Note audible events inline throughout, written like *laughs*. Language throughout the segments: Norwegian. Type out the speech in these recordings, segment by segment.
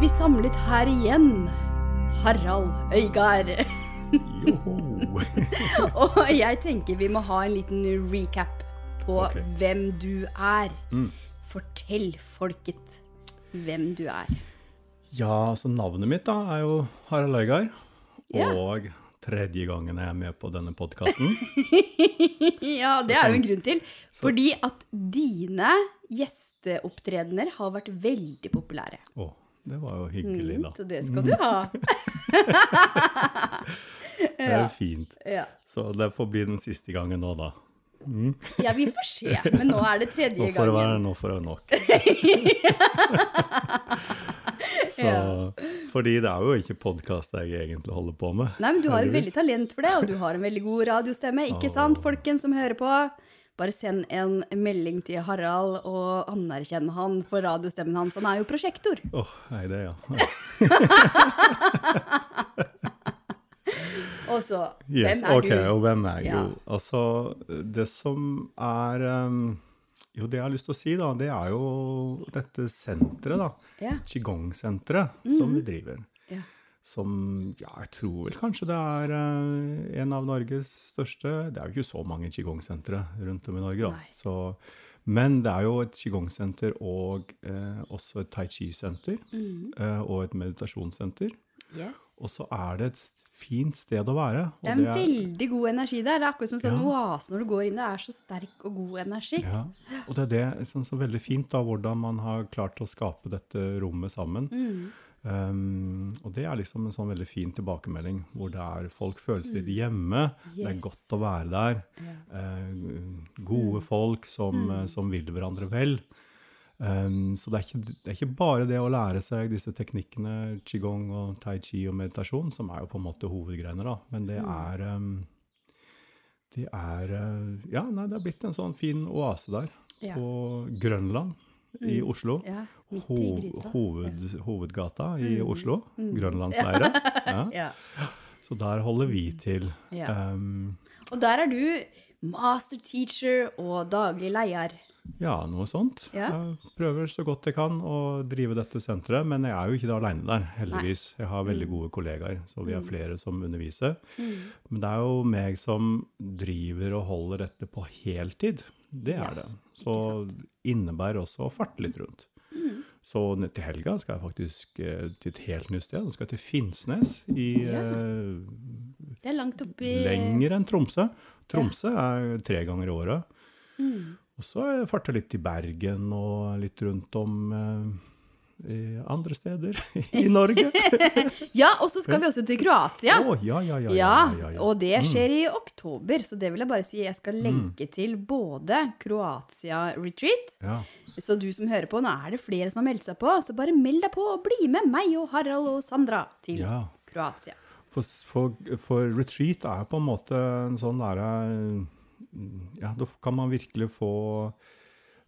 vi samlet her igjen. Harald Øygard. *laughs* Og jeg tenker vi må ha en liten recap på okay. hvem du er. Mm. Fortell folket hvem du er. Ja, så navnet mitt da er jo Harald Øygard. Ja. Og tredje gangen jeg er med på denne podkasten. *laughs* Ja, det er jo en grunn til. Fordi at dine gjesteopptredener har vært veldig populære. Å, det var jo hyggelig, da. Så det skal du ha. *laughs* Det er jo fint. Ja. Så det får bli den siste gangen nå, da. ja, vi får se. Men nå er det Nå tredje får det være, gangen. nå får det nok. *laughs* Så, fordi det er jo ikke podkast jeg egentlig holder på med. Nei, men du har et veldig talent for det, og du har en veldig god radiostemme. Ikke sant, folkens som hører på? Bare send en melding til Harald og anerkjenn han for radiostemmen hans. Han er jo prosjektor. Åh, nei, det, er ja. *laughs* Og så, Yes, hvem er ok, du? og hvem er jeg? Ja. Jo, altså, det som er um, Jo, det jeg har lyst til å si, da, det er jo dette senteret, da. Ja. Qigong-senteret som vi driver. Ja. Som ja, jeg tror vel kanskje det er eh, en av Norges største Det er jo ikke så mange qigong-sentre rundt om i Norge, da. Så, men det er jo et qigong-senter og eh, også et tai chi-senter. Mm. eh, og et meditasjonssenter. Yes. Og så er det et fint sted å være. Det er en veldig god energi der. Det er akkurat som en sånn Ja. oase når du går inn. Det er så sterk og god energi. Ja, og det er det sånn, så veldig fint da, hvordan man har klart å skape dette rommet sammen. Mm. Um, og det er liksom en sånn veldig fin tilbakemelding, hvor det er folk føler seg litt hjemme. Det er Mm. Godt å være der. Yeah. Uh, gode folk som, Mm. eh, som vil hverandre vel. Um, så det er, ikke, det er ikke bare det å lære seg disse teknikkene, qigong og tai chi og meditasjon, som er jo på en måte hovedgreiene, da. Men det Mm. er um, Det er eh, Ja, nei, det er blitt en sånn fin oase der. Yeah. På Grønland i Oslo. Ja, i Ho hoved, hovedgata i Oslo. Grønlandsleiret. *laughs* Ja. Ja. Så der holder vi til. Um, Og der er du master teacher og daglig leder. ja, noe sånt. Ja. Jeg prøver så godt jeg kan å drive dette senteret, men jeg er jo ikke alene der, heldigvis. Jeg har Mm. veldig gode kollegaer, så vi er flere som underviser. Men det er jo meg som driver og holder dette på heltid. Det Ja, er det. Så innebærer også å farte litt rundt. Mm. Så til helga skal jeg faktisk eh, til et helt nytt sted. Jeg skal til Finnsnes i Ja. eh, Det er langt oppi lenger enn Tromsø. Tromsø er tre ganger i året. Mm. Og så farter jeg litt i Bergen og litt rundt om eh, andre steder *laughs* i Norge. *laughs* Ja, og så skal vi også til Kroatia. Å, ja, ja, ja, ja, og det skjer i oktober, så det vil jeg bare si. Jeg skal lenke til både Kroatia-retreat, Ja. så du som hører på, nå er det flere som har meldt seg på, så bare meld deg på og bli med meg og Harald og Sandra til ja. Kroatia. For, for, for retreat er på en måte en sånn derre Ja, da kan man virkelig få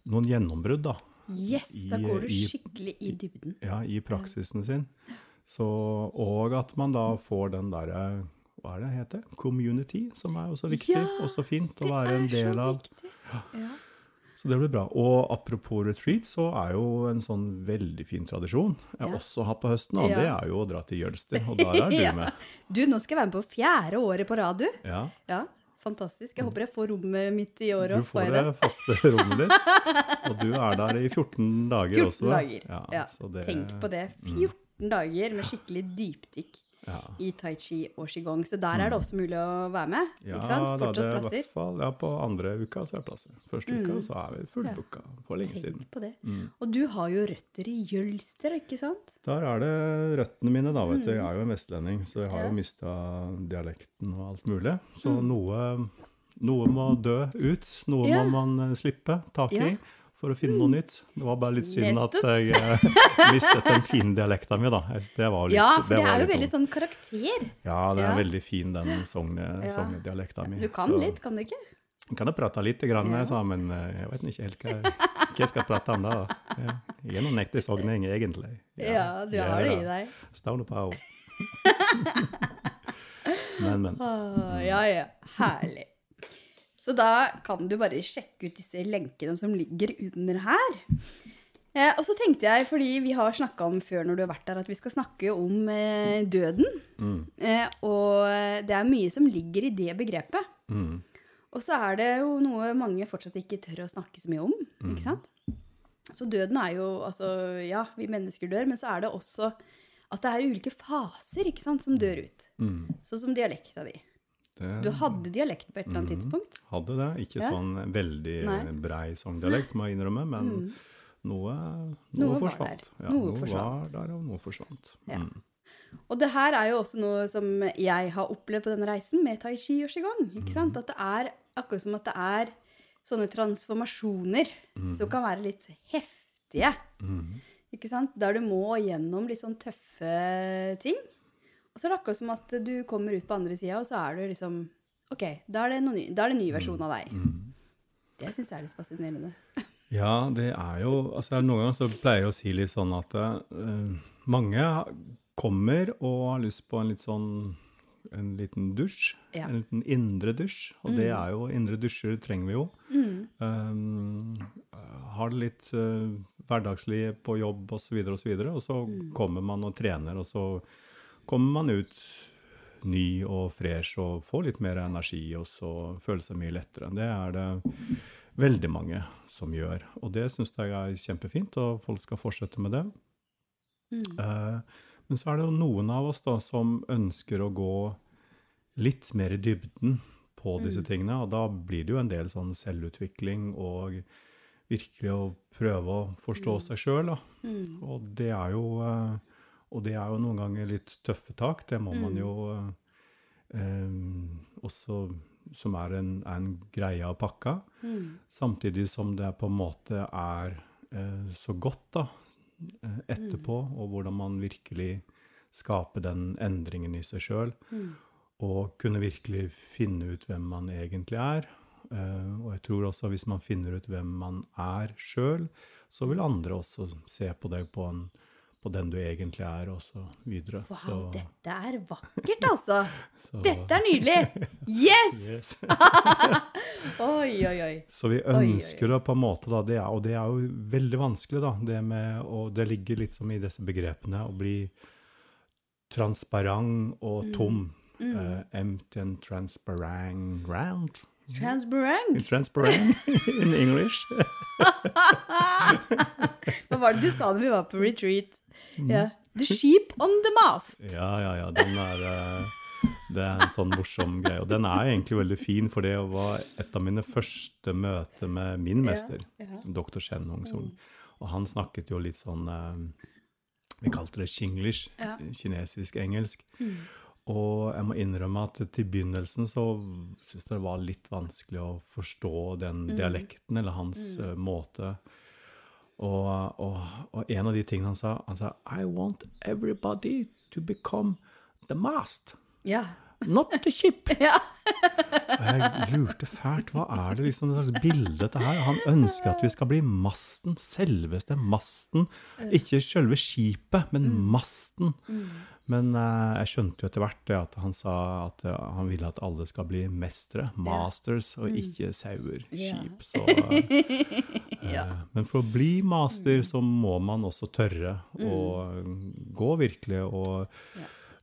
noen gjennombrudd, da. Yes, da går du skikkelig i dybden. Ja, i praksisen sin. Så, og at man da får den derre Hva er det heter? Community, som er jo så viktig Ja, og så fint å være en del av. viktig. Ja. Så det blir bra. Og apropos retreat, så er jo en sånn veldig fin tradisjon jeg Ja. også har på høsten, og Ja. det er jo å dra til Jølster, og der er du *laughs* Ja. med. Du, nå skal jeg være med på fjerde året på radio. Ja. Ja, fantastisk. Jeg håper jeg får rommet mitt i år Du får det faste rommet ditt, og du er der i 14 dager 14 også. 14 dager. Ja, så det- Tenk på det. 14 dager med skikkelig dypdykk Ja. i tai chi og qigong. Så der er det også mulig å være med. Ja, ikke sant? da, Fortsatt er i plasser. fall, ja, på andre uka så er det plasser. Første uka så er vi fullbooka for lenge siden. Tenk på det. Og du har jo røtter i Jølster, ikke sant? Der er det røttene mine, da. vet du. Mm. Jeg er jo en vestlending, så jeg har jo mista dialekten og alt mulig. Så noe, noe må dø ut. Noe Mm. Ja. må man eh, slippe tak i Ja. Mm. For å finne noe nytt. Det var bare litt synd at jeg eh, mistet den fine dialekta mi, da. Det var litt, Ja, for det det er jo veldig sånn- sånn karakter. Ja, det er Ja. veldig fin, den sognedialekta Ja. Mi. Du kan Så- litt, kan du ikke? Kan jo prate litt, grann, Ja. jeg men eh, jeg vet ikke helt hva, hva jeg skal prate om da. Jeg- Jeg er noen ekte sogning, egentlig. Ja, du har det i deg. Stone på. *laughs* Men, men. Åh, ja, ja. Herlig. Så da kan du bare sjekke ut disse lenkene som ligger under her. Eh, og så tenkte jeg, fordi vi har snakka om før når du har vært der, at vi skal snakke om eh, døden. Mm. Eh, og det er mye som ligger i det begrepet. Mm. Og så er det jo noe mange fortsatt ikke tør å snakke så mye om. Mm. ikke sant? Så døden er jo Altså, ja, vi mennesker dør, men så er det også at det er ulike faser ikke sant, som dør ut. Mm. Sånn som dialekta di. Det Du hadde dialekt på et eller annet tidspunkt. hadde det. Ikke Ja. sånn veldig Nei. Mm. brei sangdialekt, må jeg innrømme, men noe, noe, Noe var forsvant. der. Ja, Noe noe forsvant. var der, og noe forsvant. Ja. Mm. Og det her er jo også noe som jeg har opplevd på denne reisen med tai chi og qigong. ikke sant? At det er akkurat som at det er sånne transformasjoner som kan være litt heftige. Mm. Ikke sant? Der du må gjennom litt sånn tøffe ting. Og så er det akkurat som at du kommer ut på andre sida, og så er du liksom OK, da er det, ny, da er det ny versjon av deg. Mm. Det syns jeg er litt fascinerende. *laughs* Ja, det er jo altså Noen ganger så pleier jeg å si litt sånn at uh, mange kommer og har lyst på en litt sånn en liten dusj. Ja. En liten indre dusj. Og det er jo indre dusjer trenger vi jo. Mm. Um, har det litt uh, hverdagslig på jobb osv., og, så videre, og, så så kommer man og trener, og så kommer man ut ny og fresh og får litt mer energi og så føler seg mye lettere. Det er det veldig mange som gjør, og det syns jeg er kjempefint, og folk skal fortsette med det. Mm. Eh, men så er det jo noen av oss da som ønsker å gå litt mer i dybden på disse Mm. tingene, og da blir det jo en del sånn selvutvikling og virkelig å prøve å forstå seg sjøl, da. Mm. Og det er jo eh, Og det er jo noen ganger litt tøffe tak, det må man Mm. jo eh, eh, også Som er en, en greie å pakke. Mm. Samtidig som det på en måte er eh, så godt da, eh, etterpå, Mm. og hvordan man virkelig skaper den endringen i seg sjøl. Mm. Og kunne virkelig finne ut hvem man egentlig er. Uh, og jeg tror også hvis man finner ut hvem man er sjøl, så vil andre også se på deg på, en, på den du egentlig er, og så videre. Wow, så, dette er vakkert, altså! *laughs* Dette er nydelig! Yes! Yes. *laughs* Oi, oi, oi. Så vi oi, oi. ønsker å på en måte, da, det er, og det er jo veldig vanskelig, da, det med, og det ligger litt som i disse begrepene, å bli transparent og tom. Eh, empty and transparent round. Transparent. Transparent *laughs* in English. Hva var det du sa når vi var på retreat? Ja. The sheep on the mast. *laughs* Ja, ja, ja, den er eh, Det er en sånn morsom greie. Og den er egentlig veldig fin, for det var et av mine første møter med min mester, ja. dr. Shen Hong-sung. Og han snakket jo litt sånn eh, Vi kalte det chinglish, Ja. kinesisk-engelsk. Og jeg må innrømme at til begynnelsen så syntes jeg det var litt vanskelig å forstå den dialekten, eller hans eh, måte. Og, og, og en av de tingene han sa, han sa I want everybody to become the mast, Ja. Not the ship. *laughs* Ja. Og jeg lurte fælt. Hva er det liksom det slags bilde dette her? Han ønsker at vi skal bli masten, selveste masten. Ikke selve skipet, men masten. Men uh, jeg skjønte jo etter hvert det at han sa at uh, han ville at alle skal bli mestere, masters, og ikke sauer, skip. *laughs* Så, uh, men for å bli master så må man også tørre å gå virkelig og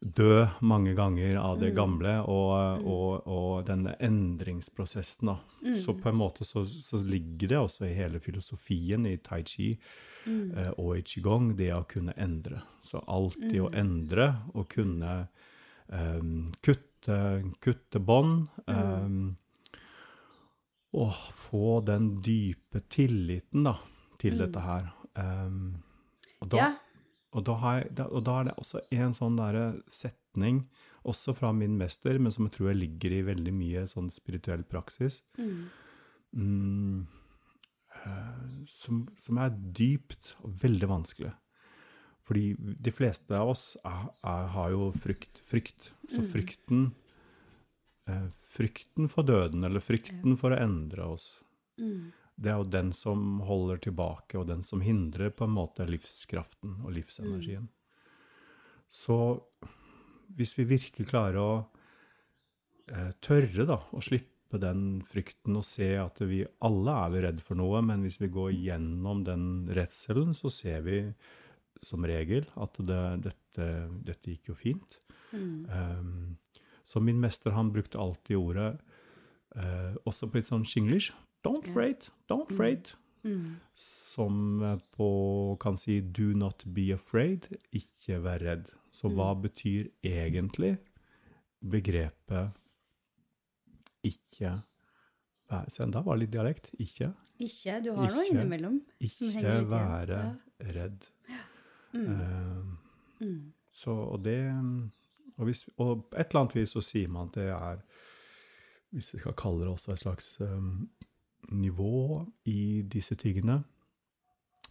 dø mange ganger av det gamle, og, og, og denne endringsprosessen. Da. Så på en måte så, så ligger det også i hele filosofien i tai chi eh, og i qigong, det å kunne endre. Så alltid å endre og kunne eh, kutte, kutte bånd. eh, og få den dype tilliten da, til dette her. Eh, og da, ja. Og da, har jeg, og da er det også en sånn der setning, også fra min mester, men som jeg tror jeg ligger i veldig mye sånn spirituell praksis, mm, Mm, som, som er dypt og veldig vanskelig. Fordi de fleste av oss er, er, har jo frykt. frykt. Så frykten eh, Frykten for døden, eller frykten for å endre oss, det er jo den som holder tilbake, og den som hindrer på en måte livskraften og livsenergien. Så hvis vi virkelig klarer å eh, tørre da, å slippe den frykten og se at vi alle er vi redd for noe, men hvis vi går gjennom den redselen, så ser vi som regel at det, dette, dette, gikk jo fint. Mm. Um, så min mester han brukte alltid ordet, uh, også på litt sånn shinglish, 'don't afraid', 'don't. Mm. Mm. Som på kan si 'do not be afraid', ikke vær redd. Så hva mm. betyr egentlig begrepet ikke Se, da var det litt dialekt. Ikke. Ikke. Du har ikke, noe innimellom. Ikke være ja. redd. Mm. Uh, mm. Så, og det og, hvis, og, på et eller annet vis så sier man at det er Hvis vi skal kalle det også et slags um, nivå i disse tingene,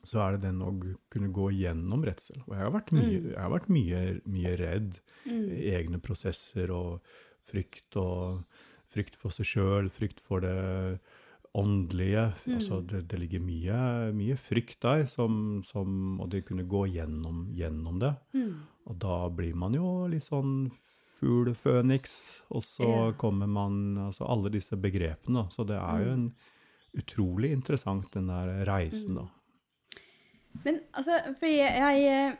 så er det den å kunne gå gjennom redsel. Og jeg har vært mye, mm. har vært mye, mye redd. Mm. Egne prosesser og frykt og frykt for seg sjøl, frykt for det åndelige. Mm. Altså det, det, ligger mye, mye frykt der, som, som, og det kunne gå gjennom, gjennom det. Mm. Og da blir man jo litt sånn fugl føniks, og så yeah. kommer man Altså alle disse begrepene. Så det er jo mm. en utrolig interessant, den der reisen, da. Men altså, for jeg,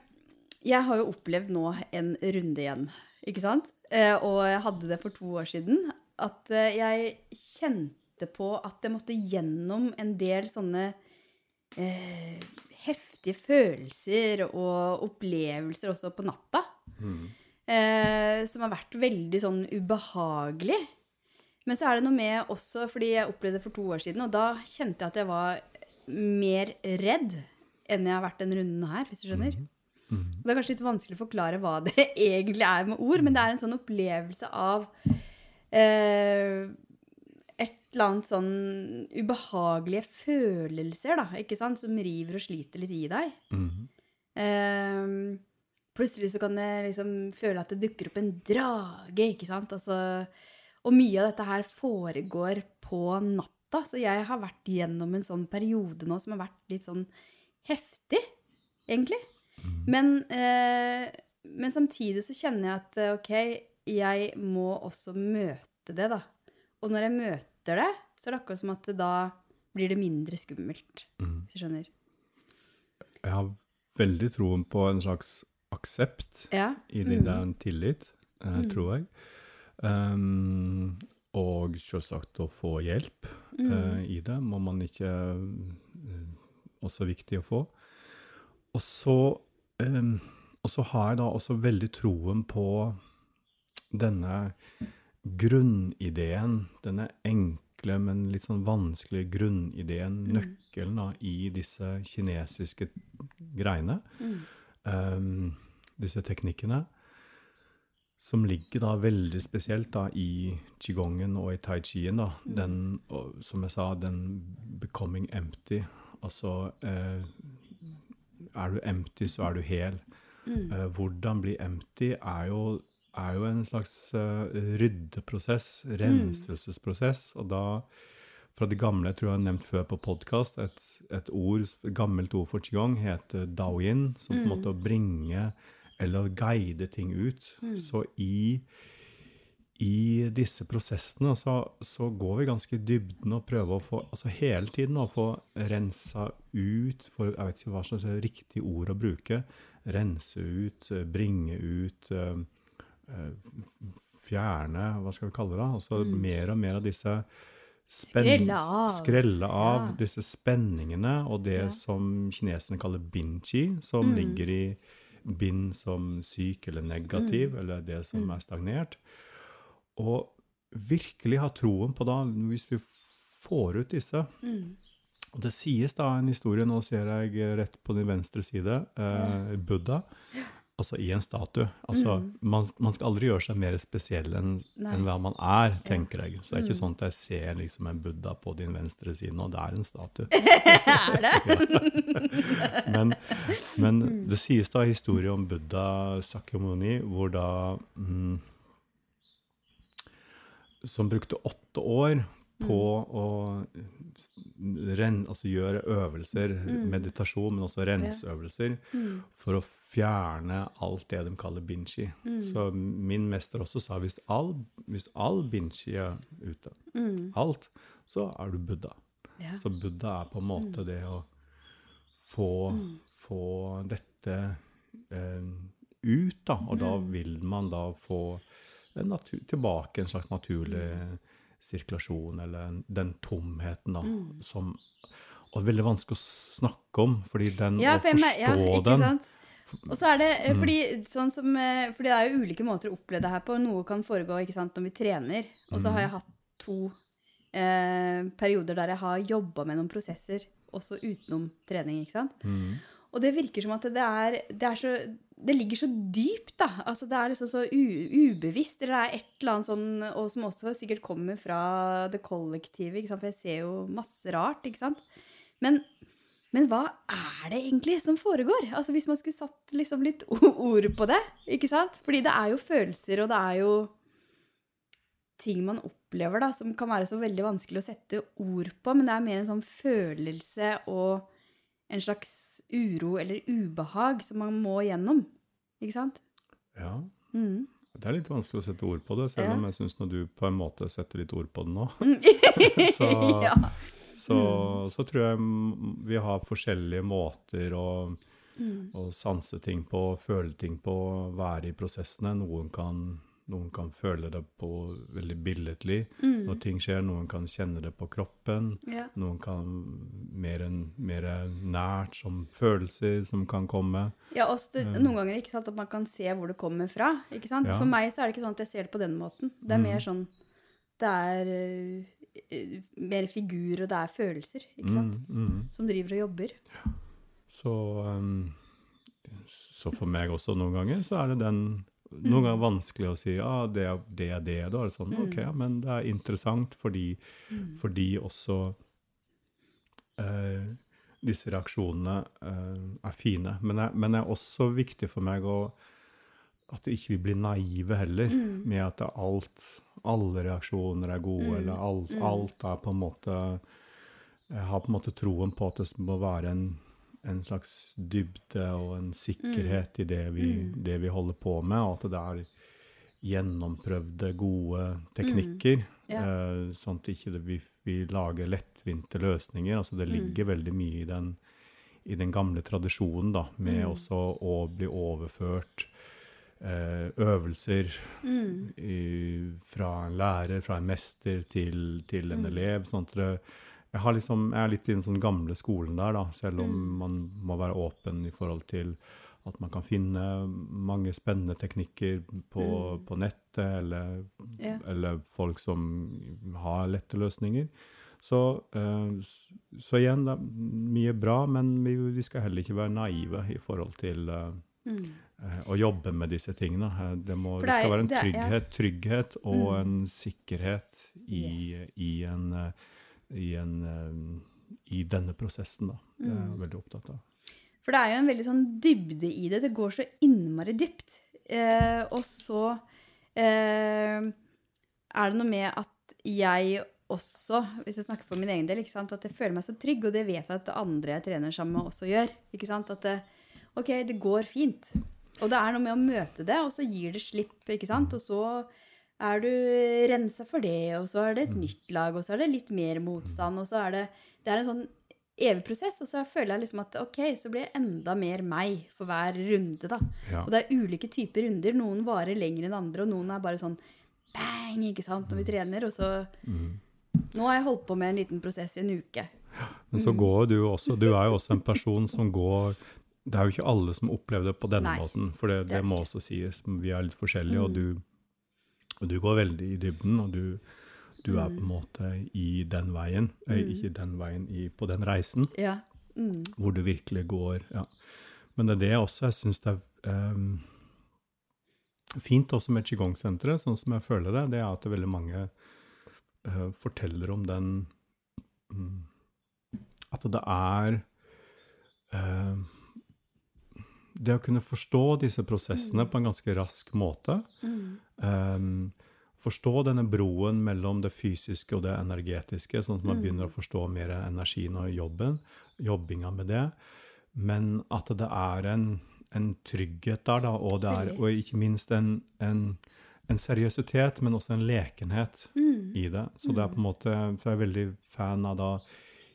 jeg har jo opplevd nå en runde igjen, ikke sant? Eh, og jeg hadde det for to år siden. At eh, jeg kjente på at jeg måtte gjennom en del sånne eh, heftige følelser og opplevelser også på natta. Mm. Eh, som har vært veldig sånn ubehagelig. Men så er det noe med også, fordi jeg opplevde det for to år siden, og da kjente jeg at jeg var mer redd enn jeg har vært den runden her, hvis du skjønner. Mm. Mm. Det er kanskje litt vanskelig å forklare hva det *laughs* egentlig er med ord, men det er en sånn opplevelse av eh, et eller annet sånn ubehagelige følelser, da, ikke sant, som river og sliter litt i deg. Mm. Eh, plutselig så kan jeg liksom føle at det dukker opp en drage, ikke sant. Altså, og mye av dette her foregår på natta, så jeg har vært gjennom en sånn periode nå som har vært litt sånn heftig, egentlig. Mm. Men, eh, men, samtidig så kjenner jeg at eh, OK, jeg må også møte det, da. Og når jeg møter det, så er det akkurat som at da blir det mindre skummelt, mm. hvis du skjønner. Jeg har veldig troen på en slags aksept ja. i det. Mm. Det er en tillit, eh, mm. tror jeg. Um, og selvsagt å få hjelp mm. uh, i det må man ikke uh, også viktig å få. Og så, um, og så har jeg da også veldig troen på denne grunnideen, denne enkle, men litt sånn vanskelige grunnideen, mm. nøkkelen da, i disse kinesiske greiene, mm. um, disse teknikkene, som ligger da veldig spesielt da i qigongen og i tai chien. da, mm. den, og, Som jeg sa, den 'becoming empty', Altså eh, Er du empty, så er du hel. Mm. Eh, hvordan bli empty er jo, er jo en slags uh, ryddeprosess, mm. renselsesprosess. Og da, fra det gamle, jeg tror jeg har nevnt før på podkast, et, et, ord, et gammelt ord for qigong heter daoyin, som på en mm. måte å bringe eller guide ting ut. Mm. Så i i disse prosessene så, så, går vi ganske i dybden og prøver å få altså hele tiden å få rensa ut for, Jeg vet ikke hva slags riktig ord å bruke. Rense ut, bringe ut, uh, fjerne Hva skal vi kalle det? Altså mm. mer og mer av disse Skrelle av. Skrelle av ja. disse spenningene og det ja. som kineserne kaller binchi, som mm. ligger i bin som syk eller negativ, mm. eller det som mm. er stagnert. Og virkelig ha troen på da, hvis vi får ut disse. Mm. Og det sies da en historie, nå ser jeg rett på din venstre side, eh, Buddha. Altså i en statue. Altså, mm. man, man, skal aldri gjøre seg mer spesiell enn en hva man er, tenker jeg. Så det er ikke mm. sånn at jeg ser liksom en Buddha på din venstre side nå. Det er en statue. *laughs* er det? *laughs* men, men, mm. det sies da historie om Buddha Sakyamuni, hvor da mm, som brukte åtte år på å ren, altså gjøre øvelser, meditasjon, men også renseøvelser, Mm. for å fjerne alt det de kaller binchi. Mm. Så min mester også sa hvis all, hvis all binchi er ute, alt, så er du Buddha. Mm. Ja. Så Buddha er på en måte det å få, Mm. få dette eh, ut, da. Og da Mm. vil man da få en natur, tilbake en slags naturlig sirkulasjon, eller den tomheten, da, Mm. som Og det er veldig vanskelig å snakke om, fordi den, Ja, å forstå jeg ja, den? Og så er det eh, Mm. fordi, sånn som, eh, fordi det er jo ulike måter å oppleve det her på. Noe kan foregå ikke sant, når vi trener. Og så har Mm. jeg hatt to eh, perioder der jeg har jobba med noen prosesser også utenom trening. ikke sant? Mm. Og det virker som at det er, det er så Det ligger så dypt, da. Altså Det er liksom så u, ubevisst. Eller det er et eller annet sånn Og som også sikkert kommer fra det kollektive. ikke sant? For jeg ser jo masse rart, ikke sant. Men, men hva er det egentlig som foregår? Altså Hvis man skulle satt liksom litt ord på det, ikke sant? Fordi det er jo følelser, og det er jo ting man opplever da, som kan være så veldig vanskelig å sette ord på, men det er mer en sånn følelse og en slags uro eller ubehag som man må gjennom. Ikke sant? Ja. Mm. Det er litt vanskelig å sette ord på det, selv Ja. om jeg syns når du på en måte setter litt ord på det nå, *laughs* så, *laughs* ja. Så, så tror jeg vi har forskjellige måter å, å sanse ting på, føle ting på, være i prosessene. Noen kan, noen kan føle det på veldig billedlig når ting skjer, noen kan kjenne det på kroppen. ja. Noen kan mer, en, mer nært som følelser som kan komme. Ja, også det, noen ganger ikke sant, at man kan se hvor det kommer fra. Ja. For meg så er det ikke sånn at jeg ser det på den måten. Det er Mm. mer sånn Det er øh, mer figur, og det er følelser, ikke sant? Mm, mm. Som driver og jobber. Så, um, så for meg også noen ganger så er det den noen ganger vanskelig å si ja, det er det, er det da er det sånn, ok, men det er interessant fordi, fordi også uh, disse reaksjonene uh, er fine. Men det er, men det er også viktig for meg å, at vi ikke blir naive heller, med at alt, alle reaksjoner er gode, eller alt, alt er på en måte Jeg har på en måte troen på at det må være en, en slags dybde og en sikkerhet i det vi, det vi holder på med, og at det er gjennomprøvde, gode teknikker. Ja. eh, sånn at ikke det, vi, vi lager lettvinte løsninger. Altså det ligger veldig mye i den, i den gamle tradisjonen, da, med også å bli overført eh, øvelser i, fra en lærer, fra en mester, til, til en elev. sånn at det, jeg, har liksom, jeg er litt i den sånn gamle skolen der, da, selv om man må være åpen i forhold til at man kan finne mange spennende teknikker på, på nettet, eller, Ja. eller folk som har lette løsninger. Så, eh, så igjen, det er mye bra, men vi, vi skal heller ikke være naive i forhold til eh, eh, å jobbe med disse tingene. Eh, Det, må, det skal være en trygghet, trygghet og Mm. en sikkerhet i, Yes. i, en, eh, i, en, i denne prosessen. Da. Det er Mm. jeg veldig opptatt av. For det er jo en veldig sånn dybde i det. Det går så innmari dypt. Eh, og så eh, er det noe med at jeg også, hvis jeg snakker for min egen del, ikke sant, at jeg føler meg så trygg, og det vet jeg at andre jeg trener sammen med, også gjør. ikke sant, At det, ok, det går fint. Og det er noe med å møte det, og så gir det slipp. ikke sant, Og så er du rensa for det, og så er det et nytt lag, og så er det litt mer motstand, og så er det Det er en sånn evig prosess, og så føler jeg liksom at ok, så blir jeg enda mer meg for hver runde, da. Ja. Og det er ulike typer runder. Noen varer lenger enn andre, og noen er bare sånn bang, ikke sant, når vi trener, og så Nå har jeg holdt på med en liten prosess i en uke. Men så går du også Du er jo også en person som går Det er jo ikke alle som opplever det på denne Nei, måten, for det, det det må også sies. Vi er litt forskjellige, og, du, og du går veldig i dybden, og du, du er på en måte i den veien. eh, Ikke den veien, i, på den reisen, Ja. Mm. hvor du virkelig går ja. Men det er det også jeg syns det er um, fint også med Qigong-senteret, sånn som jeg føler det, det er at det er veldig mange uh, forteller om den um, At det er eh, Det å kunne forstå disse prosessene på en ganske rask måte. Mm. Um, forstå denne broen mellom det fysiske og det energetiske, sånn at man Mm. begynner å forstå mer energien og jobben, jobbinga med det. Men at det er en, en trygghet der, da, og, det er, og ikke minst en, en, en seriøsitet, men også en lekenhet Mm. i det. Så det er på en måte, for jeg er veldig fan av da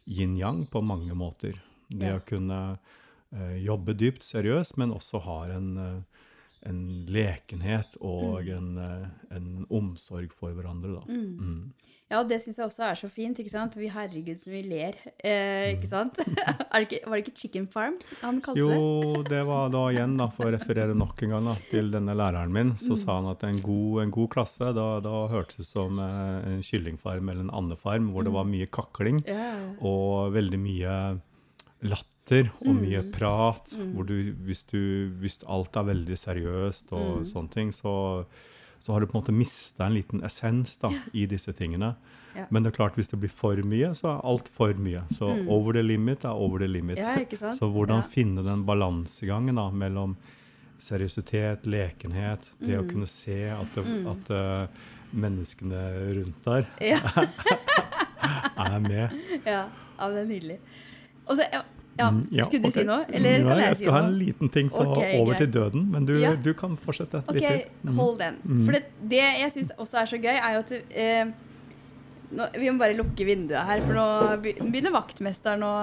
yin-yang på mange måter. Det Ja. å kunne eh, jobbe dypt seriøst, men også har en, eh, en lekenhet og en, eh, en omsorg for hverandre. Da. Mm. Ja, det syns jeg også er så fint. ikke sant? Vi herregud som vi ler. Eh, ikke sant? *laughs* det ikke, var det ikke Chicken Farm han kalte det? Jo, det var da igjen, da, for å referere nok en gang da, til denne læreren min, så sa han at en god, en god klasse, da, da hørtes det som en kyllingfarm eller en andefarm, hvor det var mye kakling. Ja. og veldig mye latter og mye Mm. prat. Hvor du hvis, du, hvis alt er veldig seriøst og Mm. sånne ting, så, så har du på en måte mista en liten essens da, i disse tingene. Ja. Men det er klart, hvis det blir for mye, så er alt for mye. Så over the limit er over the limit. Mm. Ja. *laughs* Så hvordan Ja. finne den balansegangen da, mellom seriøsitet, lekenhet, det Mm. å kunne se at, det, at uh, menneskene rundt der Ja, *laughs* er med. *laughs* ja, ja, det er nydelig. Og så, ja, ja, Mm, skulle du si noe? Eller kan jeg, jeg si skal ha en liten ting for okay, over til døden, men du, Ja. du kan fortsette litt til. Mm. hold den. For det, det jeg syns også er så gøy, er jo at eh, nå, Vi må bare lukke vinduet her, for nå begynner vaktmesteren å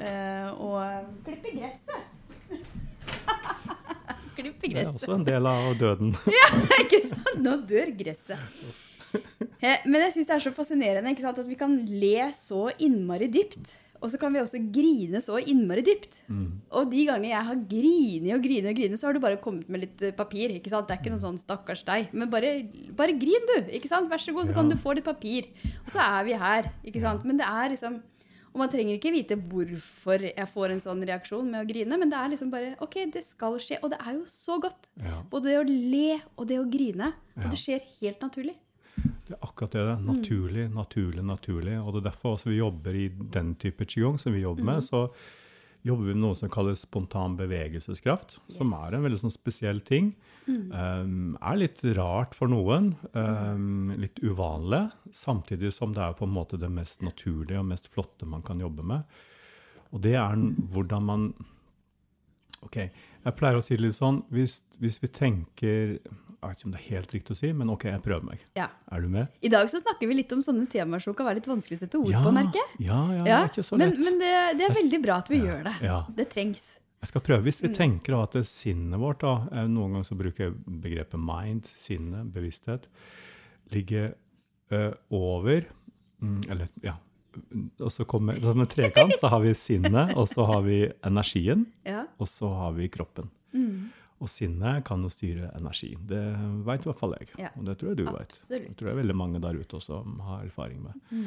eh, å klippe gresset. *laughs* klippe Det er også en del av døden. *laughs* ja, ikke sant? Nå dør gresset. Eh, Men jeg syns det er så fascinerende at vi kan le så innmari dypt. Og så kan vi også grine så innmari dypt. Mm. Og de gangene jeg har grinet og grinet og grinet, så har du bare kommet med litt eh, papir. ikke sant? Det er ikke noe sånn 'stakkars deg', men bare, bare grin, du. ikke sant? Vær så god, så kan du få litt papir. Og så er vi her. ikke sant? Men det er liksom Og man trenger ikke vite hvorfor jeg får en sånn reaksjon med å grine, men det er liksom bare OK, det skal skje. Og det er jo så godt. Ja, Både det å le og det å grine. Ja. Og det skjer helt naturlig. Det er akkurat det. det. Naturlig, naturlig, naturlig. Og det er derfor også vi jobber i den type qigong som vi jobber med. Så jobber vi med noe som kalles spontan bevegelseskraft, som er en veldig sånn spesiell ting. Um, er litt rart for noen, um, litt uvanlig, samtidig som det er på en måte det mest naturlige og mest flotte man kan jobbe med. Og det er hvordan man Ok, jeg pleier å si det litt sånn Hvis, hvis vi tenker Jeg vet ikke om det er helt riktig å si, men ok, jeg prøver meg. Ja. Er du med? I dag så snakker vi litt om sånne temaer som kan være litt vanskelig å sette ord ja, på, merker jeg. Ja, ja, det er ikke så lett. men det, det er veldig bra at vi gjør det. Ja. Det trengs. Jeg skal prøve. Hvis vi Mm. tenker at det sinnet vårt da, eh, Noen ganger så bruker jeg begrepet mind, sinne, bevissthet, ligger ø, over mm, Eller, ja. Og så kommer Som en trekant så har vi sinnet, og så har vi energien, Ja. og så har vi kroppen. Mm. Og sinnet kan jo styre energi. Det veit i hvert fall jeg. Ja. Og det tror jeg du veit. Det tror jeg veldig mange der ute også har erfaring med. Mm.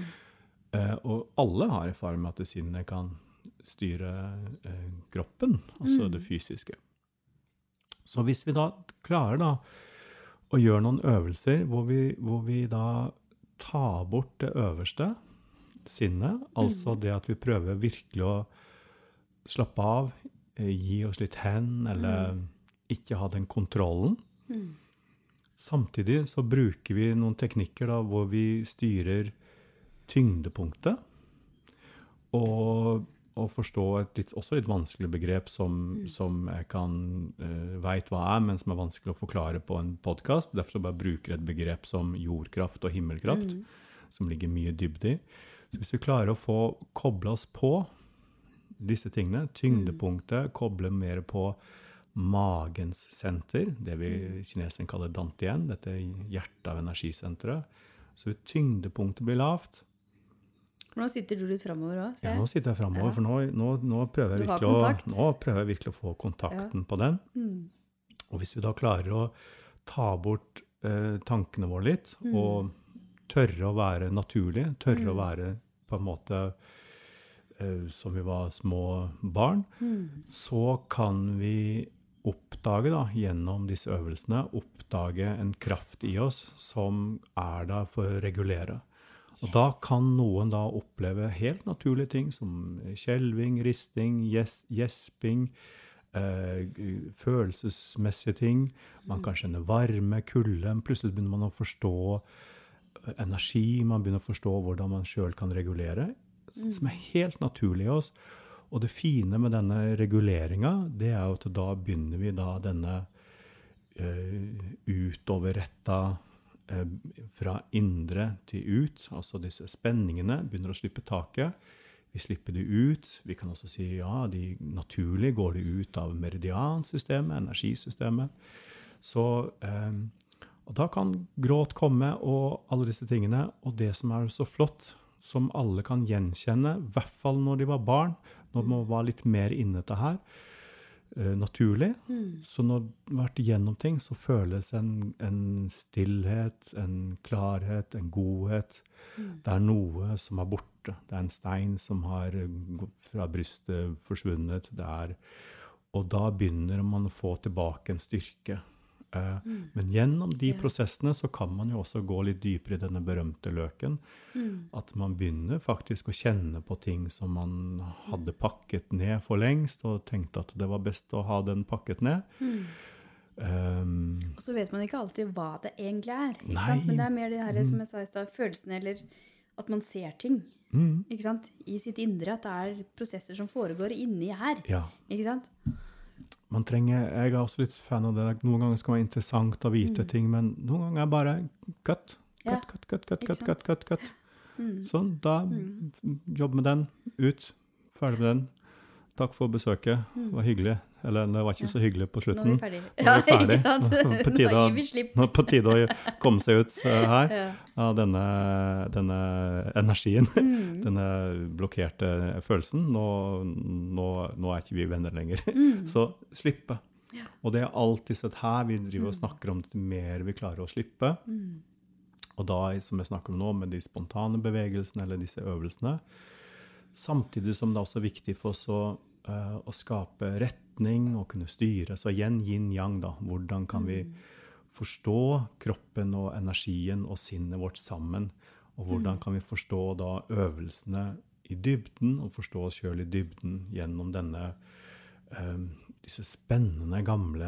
Eh, og alle har erfaring med at sinnet kan styre eh, kroppen, altså Mm. det fysiske. Så hvis vi da klarer da å gjøre noen øvelser hvor vi, hvor vi da tar bort det øverste, sinnet, altså Mm. det at vi prøver virkelig å slappe av, eh, gi oss litt hen, eller ikke ha den kontrollen. Mm. Samtidig så bruker vi noen teknikker da, hvor vi styrer tyngdepunktet. Og, og forstå et litt, også litt vanskelig begrep som, som jeg kan uh, veit hva er, men som er vanskelig å forklare på en podkast. Derfor så bare bruker jeg et begrep som jordkraft og himmelkraft, som ligger mye dybde i. Hvis vi klarer å få kobla oss på disse tingene, tyngdepunktet, koble mer på magens senter, det vi kineserne kaller dantien, dette hjertet av energisenteret. Så hvis tyngdepunktet blir lavt nå sitter du litt framover òg, ja, Nå sitter jeg framover, for nå, nå, nå, prøver jeg å, nå prøver jeg virkelig å få kontakten på den. Mm. Og hvis vi da klarer å ta bort eh, tankene våre litt, Mm. og tørre å være naturlig, tørre å være på en måte eh, som vi var små barn, Mm. så kan vi oppdage da, gjennom disse øvelsene, oppdage en kraft i oss som er der for å regulere. Og da kan noen da oppleve helt naturlige ting som skjelving, risting, gjes- gjesping, eh, følelsesmessige ting. Man kan kjenne varme, kulde. Plutselig begynner man å forstå energi. Man begynner å forstå hvordan man sjøl kan regulere, som er helt naturlig i oss. Og det fine med denne reguleringa, det er jo at da begynner vi da denne uh, utoverretta uh, fra indre til ut, altså disse spenningene, begynner å slippe taket. Vi slipper de ut. Vi kan også si ja, de naturlig går de ut av meridiansystemet, energisystemet. Så eh, Og da kan gråt komme, og alle disse tingene. Og det som er så flott, som alle kan gjenkjenne, i hvert fall når de var barn, når man var litt mer inne til her, eh, naturlig. Så når man har vært igjennom ting, så føles en, en stillhet, en klarhet, en godhet. Det er noe som er borte. Det er en stein som har gått fra brystet forsvunnet. Er, og da begynner man å få tilbake en styrke. Eh, Men gjennom de Ja. prosessene så kan man jo også gå litt dypere i denne berømte løken. At man begynner faktisk å kjenne på ting som man hadde pakket ned for lengst, og tenkte at det var best å ha den pakket ned. Um, Og så vet man ikke alltid hva det egentlig er. Ikke sant? Men det er mer det her, som jeg sa i stad, følelsene eller at man ser ting mm, i sitt indre. At det er prosesser som foregår inni her. ja. Ikke sant? Man trenger, Jeg er også litt fan av det. Noen ganger skal det være interessant å vite ting, men noen ganger er bare cut. Cut, Ja, Cut, cut, cut, cut, cut, cut, cut. Mm. Sånn, da jobb med den. Ut. Ferdig med den. Takk for besøket. Det var hyggelig. Eller det var ikke Mm. Ja. så hyggelig på Nå er slutten. vi. Nå er vi ferdig. Nå er *laughs* det på tide Nå gir vi slipp. Nå er på tide å komme seg ut eh, her Ja. av denne, denne energien. Mm. *laughs* Denne blokkerte følelsen. Nå, nå, nå er ikke vi venner lenger. Mm. *laughs* Så slippe. Ja. Og det er alltid sett her. Vi driver og snakker om det mer vi klarer å slippe. Mm. Og da, som jeg snakker om nå, med de spontane bevegelsene eller disse øvelsene. Samtidig som det er også viktig for oss å, eh, å skape retning og kunne styre. Så igjen yin-yang, da. Hvordan kan vi forstå kroppen og energien og sinnet vårt sammen? Og hvordan kan vi forstå da øvelsene i dybden, og forstå oss sjøl i dybden gjennom denne eh, disse spennende, gamle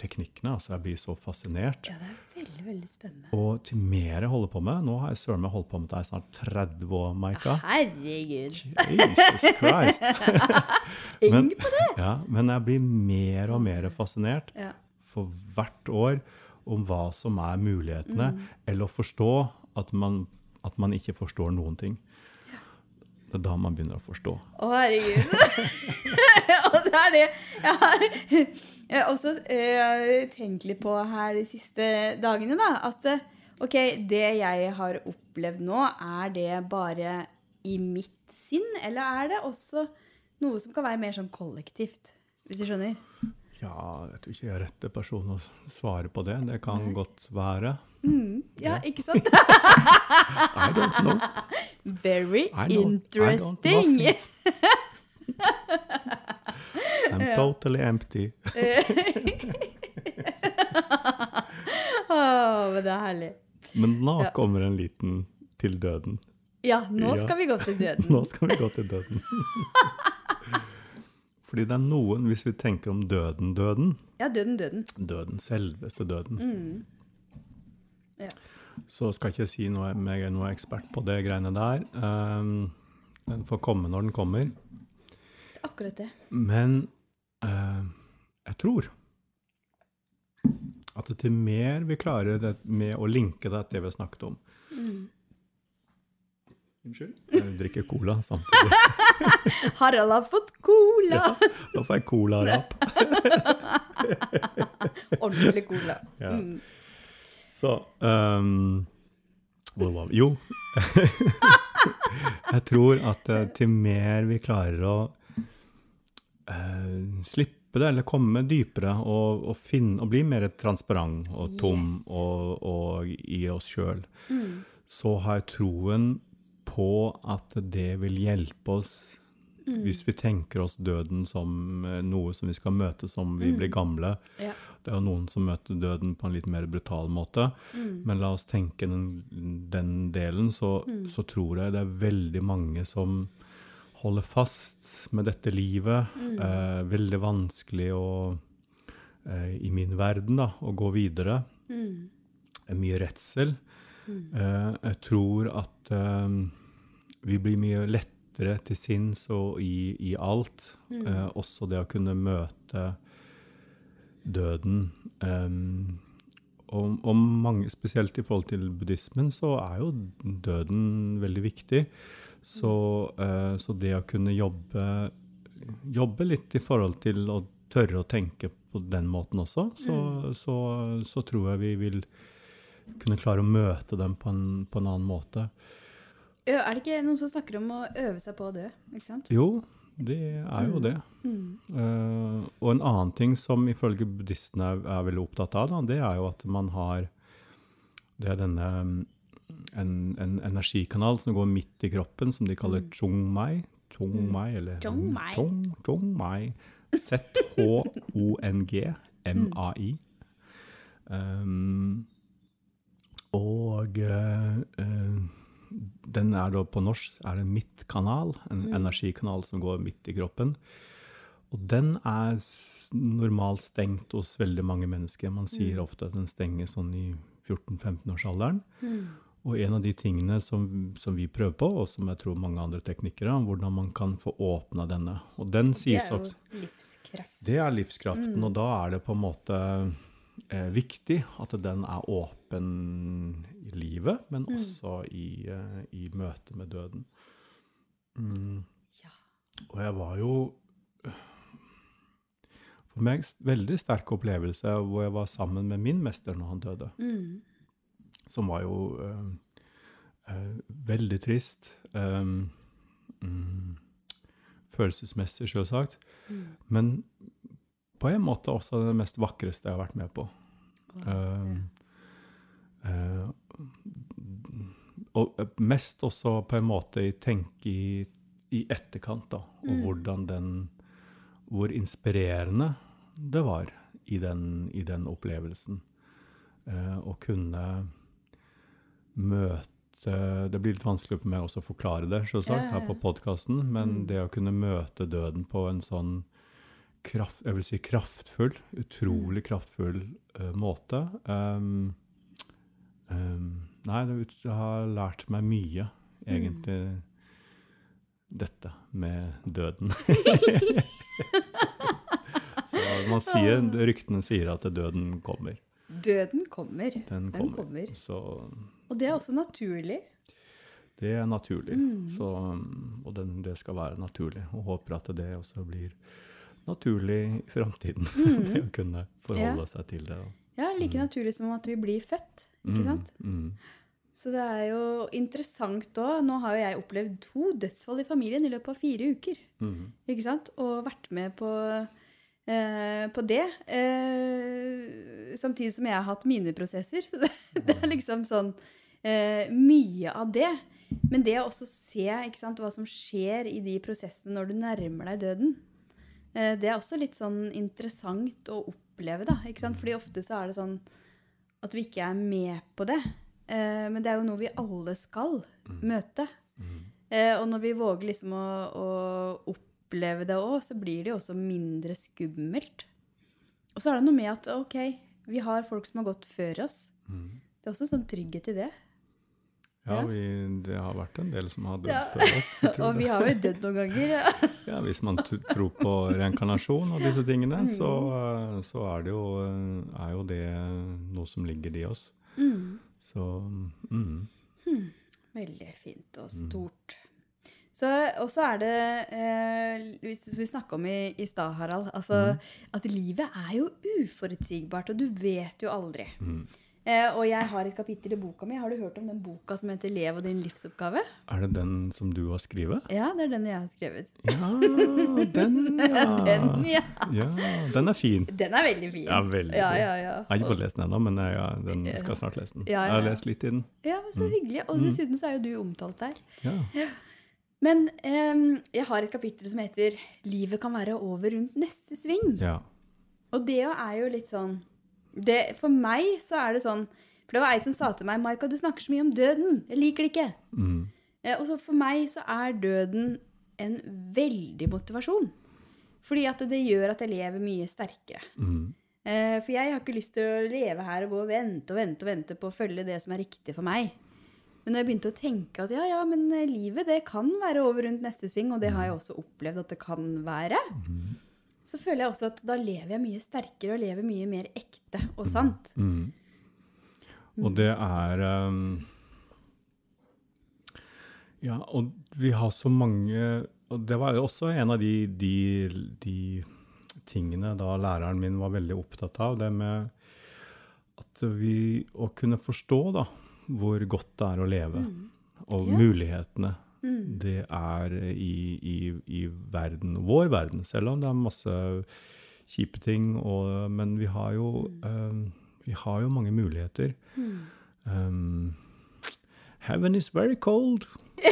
teknikkene. Altså, jeg blir så fascinert. ja, det er veldig, veldig spennende. Og til mer jeg holder på med Nå har jeg søren meg holdt på med deg i snart 30 år, Maika. Herregud. Jesus Christ! *laughs* Tenk Men- på det! Ja, men jeg blir mer og mer fascinert Ja. for hvert år om hva som er mulighetene, Mm. eller å forstå at man, at man ikke forstår noen ting. Det er da man begynner å forstå. Å, herregud. *laughs* *laughs* og det er det jeg har, jeg også eh, tenkt litt på her de siste dagene. da, At eh, ok, det jeg har opplevd nå, er det bare i mitt sinn? Eller er det også noe som kan være mer sånn kollektivt? Hvis du skjønner? Ja, jeg tror ikke jeg er rette person å svare på det. Det kan godt være. Ja, ikke sant? *laughs* I don't know. Very I don't- I don't interesting. *laughs* I'm totally empty. *laughs* oh, men det er herlig. Men nå Ja. kommer en liten til døden. Ja, nå Ja. skal vi gå til døden. *laughs* Nå skal vi gå til døden. *laughs* Fordi det er noen, hvis vi tenker om døden, døden, Ja, døden, døden. døden, selveste døden, Mm. Ja. så skal ikke jeg si noe, jeg er noe ekspert på det greiene der. Um, den får komme når den kommer. Akkurat det. Men eh, jeg tror at til mer vi klarer det med å linke det til det vi har snakket om Unnskyld? Jeg drikker cola samtidig. *laughs* Harald har fått cola! Ja, da får jeg cola-rapp. *laughs* Ordentlig cola. *laughs* Ja. Mm. Så um? Jo. jeg tror at eh, til mer vi klarer å eh, slippe det, eller komme dypere og, og, finne, og bli mer transparent og tom Yes. og, og i oss sjøl, Mm. så har jeg troen på at det vil hjelpe oss Mm. hvis vi tenker oss døden som eh, noe som vi skal møte som vi blir gamle. Ja. Det er jo noen som møter døden på en litt mer brutal måte. Mm. Men la oss tenke den, den delen, så, så tror jeg det er veldig mange som holde fast med dette livet. Eh, veldig vanskelig å eh, I min verden, da, å gå videre. Mm. Mye redsel. Eh, jeg tror at eh, vi blir mye lettere til sinns og i, i alt. Eh, også det å kunne møte døden. Og, og mange, spesielt i forhold til buddhismen, så er jo døden veldig viktig. Så, eh, så det å kunne jobbe, jobbe litt i forhold til å tørre å tenke på den måten også, så, så, så tror jeg vi vil kunne klare å møte dem på en, på en annen måte. Er det ikke noen som snakker om å øve seg på å dø? Ikke sant? Jo, det er jo det. Mm. Uh, og en annen ting som ifølge buddhistene er, er veldig opptatt av, da, det er jo at man har Det er denne mm, en, en energikanal som går midt i kroppen, som de kaller Mm. chung mai. Chung Mm. mai, eller Chung mai. Chung, chung mai. Z-H-O-N-G M-A-I. Um, og uh, den er da på norsk er det midtkanal, en Mm. energikanal som går midt i kroppen. Og den er normalt stengt hos veldig mange mennesker. Man sier Mm. ofte at den stenger sånn i 14-15-årsalderen. Mm. Og en av de tingene som, som vi prøver på, og som jeg tror mange andre teknikere, er hvordan man kan få åpna denne. Og den Det er jo også livskraft. Det er livskraften, Mm. og da er det på en måte eh, viktig at den er åpen i livet, men Mm. også i, eh, i møte med døden. Mm. Ja. Og jeg var jo For meg veldig sterk opplevelse hvor jeg var sammen med min mester når han døde. Mm. Som var jo eh, eh, veldig trist. Um, mm, følelsesmessig, selvsagt. Mm. Men på en måte også det mest vakreste jeg har vært med på. Okay. Uh, uh, og mest også på en måte i tenke i, i etterkant, da. Og Mm. hvordan den Hvor inspirerende det var i den, i den opplevelsen. Uh, å kunne møte Det blir litt vanskelig for meg også å forklare det, selvsagt, her på podkasten, men Mm. det å kunne møte døden på en sånn kraft, jeg vil si kraftfull, utrolig Mm. kraftfull uh, måte um, um, Nei, det har lært meg mye, Mm. egentlig, dette med døden. *laughs* *laughs* Så man sier, ryktene sier at døden kommer. Døden kommer. Den Den kommer. kommer. Så Og det er også naturlig. det er naturlig. Mm. Så, og den, det skal være naturlig. Og håper at det også blir naturlig i framtiden. *laughs* det å kunne forholde Mm. Ja. seg til det. Ja, like naturlig som at vi blir født. Ikke Mm, sant? Mm. Så det er jo interessant òg. Nå har jo jeg opplevd to dødsfall i familien i løpet av fire uker. Mm. Ikke sant? Og vært med på, eh, på det. Eh, samtidig som jeg har hatt mine prosesser. *laughs* Så det, det er liksom sånn eh, mye av det. Men det å også se sant, hva som skjer i de prosessene når du nærmer deg døden, eh, det er også litt sånn interessant å oppleve, da. Ikke sant? Fordi ofte så er det sånn at vi ikke er med på det. Eh, men det er jo noe vi alle skal møte. Mm. Eh, og når vi våger liksom å, å oppleve det òg, så blir det jo også mindre skummelt. Og så er det noe med at ok, vi har folk som har gått før oss. Mm. Det er også sånn trygghet i det. Ja, vi, det har vært en del som har dødd Ja. før oss. *laughs* Og vi har jo dødd noen ganger. Ja. *laughs* Ja, hvis man tror på reinkarnasjon og disse tingene, Mm. så, så er, det jo, er jo det noe som ligger i oss. Mm. Så mm. Veldig fint og stort. Så, og så er det eh, Vi, vi snakka om i, i stad, Harald, altså, at livet er jo uforutsigbart, og du vet jo aldri. Mm. Eh, og jeg har et kapittel i boka mi. Har du hørt om den boka som heter 'Lev og din livsoppgave'? Er det den som du har skrevet? Ja, det er den jeg har skrevet. Ja, *laughs* den, ja. Den, ja. Ja, den er fin. Den er veldig fin. Ja, veldig Ja, ja, ja. Jeg har ikke fått lest den ennå, men jeg, den skal snart lese den. Jeg har lest litt i den. Ja, men Så hyggelig. Og dessuten så er jo du omtalt der. Ja. Men em, jeg har et kapittel som heter 'Livet kan være over rundt neste sving'. ja. Og det er jo litt sånn det, For meg så er det sånn For det var ei som sa til meg 'Maika, du snakker så mye om døden. Jeg liker det ikke'. Mm. Eh, og så for meg så er døden en veldig motivasjon. Fordi at det gjør at jeg lever mye sterkere. Mm. Eh, For jeg har ikke lyst til å leve her og gå og vente og vente og vente på å følge det som er riktig for meg. Men da jeg begynte å tenke at ja, ja, men eh, livet det kan være over rundt neste sving, og det har jeg også opplevd at det kan være, så føler jeg også at da lever jeg mye sterkere og lever mye mer ekte og sant. Mm. Og det er um, Ja, og vi har så mange Og det var jo også en av de, de, de tingene da læreren min var veldig opptatt av, det med at vi Å kunne forstå da hvor godt det er å leve, og yeah. mulighetene det er i, i, i verden, vår verden, selv om det er masse kjipe ting. Og, men vi har jo um, vi har jo mange muligheter. Um, heaven is very cold. *laughs*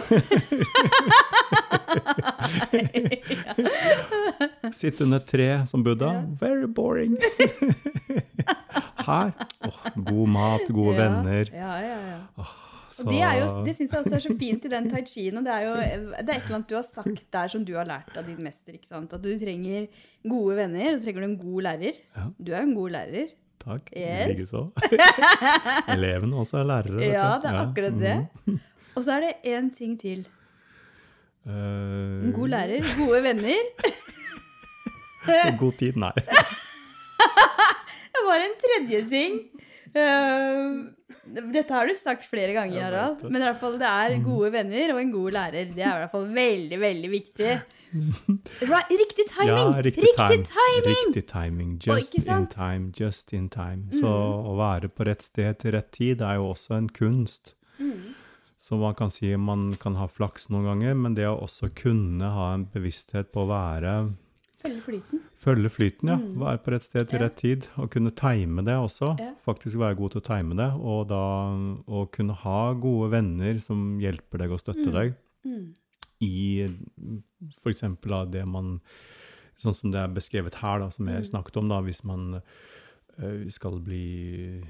Sitte under et tre som Buddha. Very boring. *laughs* Her Oh, god mat, gode Ja, venner. Ja, ja, ja. Så, Og det, jo, det syns jeg også er så fint i den tai chien. Og det er jo det er et eller annet du har sagt der som du har lært av din mester. ikke sant? At du trenger gode venner, og så trenger du en god lærer. Ja. Du er jo en god lærer. Takk. Yes. Likeså. *laughs* Elevene også er lærere. Ja, det er akkurat det. Mhm. Og så er det én ting til. Eh, En god lærer, gode venner. *laughs* God tid, nei. *laughs* Det var en tredje ting. Eh, dette har du sagt flere ganger, Harald. Men i hvert fall det er gode venner og en god lærer. Det er i hvert fall veldig, veldig viktig. *laughs* Riktig timing! Ja, riktig, riktig timing! Riktig timing. Just oh, in? Mm. time. Just in time. Så å være på rett sted til rett tid er jo også en kunst. Mm. Så man kan si man kan ha flaks noen ganger, men det å også kunne ha en bevissthet på å være Følge flyten. Følge flyten, ja. Være på rett sted til Mm. Rett tid. Og kunne time det også. Faktisk være god til å time det. Og da å kunne ha gode venner som hjelper deg og støtter deg Mm. i f.eks. det man Sånn som det er beskrevet her, da, som Mm. jeg snakket om, da, hvis man eh, skal bli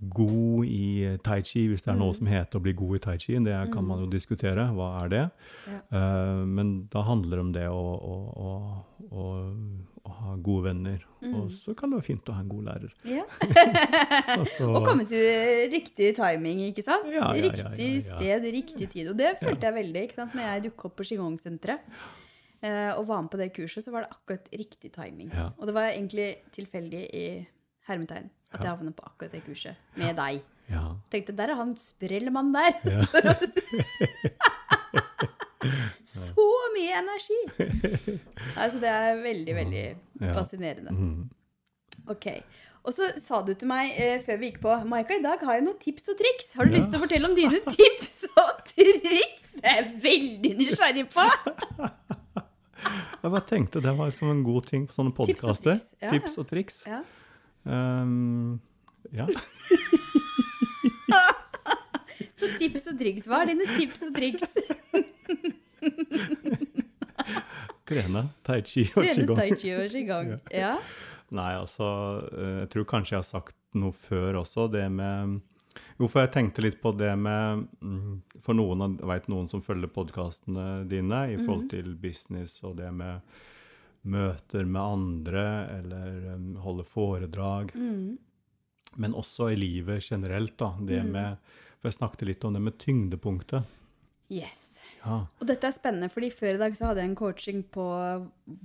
god i tai chi, hvis det er noe Mm. som heter å bli god i tai chi, det kan man jo diskutere. Hva er det? Ja. Uh, men da handler det om det å, å, å, å, ha gode venner. Mm. Og så kan det være fint å ha en god lærer. Ja. *laughs* *laughs* Også, Og komme til riktig timing, ikke sant? Ja, riktig sted, riktig tid. Og det følte jeg veldig ikke sant? Når jeg dukket opp på Qigong-senteret eh, og var med på det kurset, så var det akkurat riktig timing. Og det var egentlig tilfeldig i hermetegn at jeg havner på akkurat det kurset med deg. ja. Tenkte, der er han sprellmannen der. Ja. *laughs* Så mye energi! Altså, det er veldig, veldig Ja. fascinerende. Mm. Ok. Og så sa du til meg eh, før vi gikk på Maika, i dag har jeg noen tips og triks. Har du lyst til å fortelle om dine *laughs* tips og triks? Det er jeg veldig nysgjerrig på. *laughs* Jeg bare tenkte det var som en god ting på sånne Tips og triks, ja, Tips og triks. Um, ja. *laughs* Så tips og triks. Hva er dine tips og triks? *laughs* Trene tai chi og Trene qigong. tai chi og qigong. *laughs* Ja. Nei, altså eh, Jeg tror kanskje jeg har sagt noe før også, det med Jo, for jeg tenkte litt på det med mm, For noen, vet noen som følger podkastene dine i Mhm. forhold til business og det med møter med andre eller um, holde foredrag. Mm. Men også i livet generelt, da. Det med For jeg snakket litt om det med tyngdepunktet. Yes. Ja. Og dette er spennende, fordi før i dag så hadde jeg en coaching på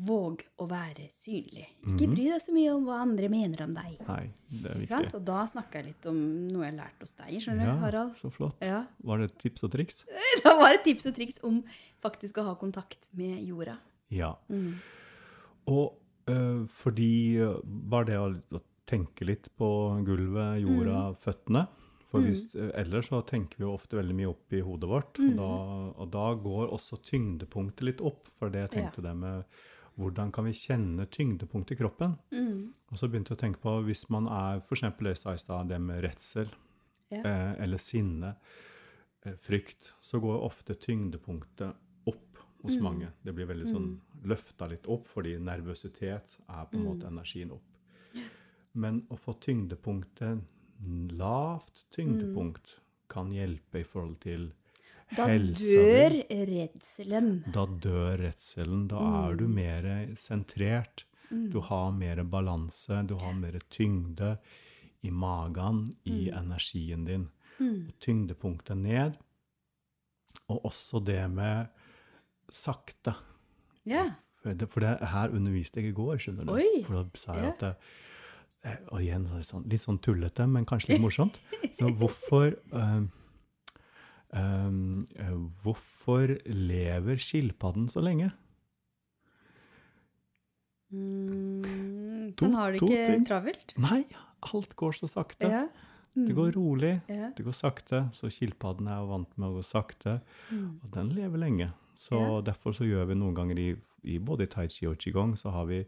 våg å være synlig. Ikke mm. bry deg så mye om hva andre mener om deg. Nei, det er viktig. Og da snakka jeg litt om noe jeg har lært hos deg, skjønner Ja, du, Harald. så flott. Ja. Var det tips og triks? *laughs* Da var det tips og triks om faktisk å ha kontakt med jorda. Ja. Mm. Og øh, fordi øh, bare det å, å tenke litt på gulvet, jorda, føttene For hvis, øh, ellers så tenker vi jo ofte veldig mye opp i hodet vårt, og, da, og da går også tyngdepunktet litt opp. For det jeg tenkte det med hvordan kan vi kjenne tyngdepunktet i kroppen? Mm. Og så begynte jeg å tenke på hvis man er f.eks. det jeg sa i stad, det med redsel Ja. eh, eller sinne, eh, frykt, så går ofte tyngdepunktet hos Mm. mange. Det blir veldig sånn løfta litt opp, fordi nervøsitet er på en måte Mm. energien opp. Men å få tyngdepunktet lavt tyngdepunkt kan hjelpe i forhold til Da dør redselen. Da dør redselen. Da er du mer sentrert. Du har mer balanse, du har mer tyngde i magen, i energien din. Og tyngdepunktet ned. Og også det med sakte. Ja. For det, for det her underviste jeg i går, skjønner du. Oi, For da sa jeg at det, eh, Og igjen, sånn, litt sånn tullete, men kanskje litt morsomt. *laughs* Så hvorfor um, um, Hvorfor lever skilpadden så lenge? Mm, To- har det ikke ting. travelt? Nei, alt går så sakte. Ja. Det går rolig, Ja. det går sakte. Så skilpadden er jo vant med å gå sakte, Mm. og den lever lenge. Så Ja. derfor så gjør vi noen ganger i, i både tai chi og qigong, så har vi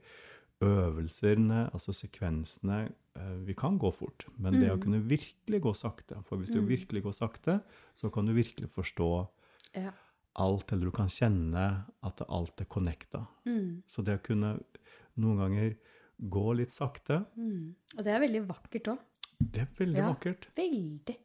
øvelsene, altså sekvensene. eh, Vi kan gå fort, men det å Mm. kunne virkelig gå sakte For hvis du Mm. virkelig går sakte, så kan du virkelig forstå Ja. alt, eller du kan kjenne at alt er connecta. Mm. Så det å kunne noen ganger gå litt sakte, Mm. Og det er veldig vakkert òg. det er veldig Ja. vakkert. Veldig.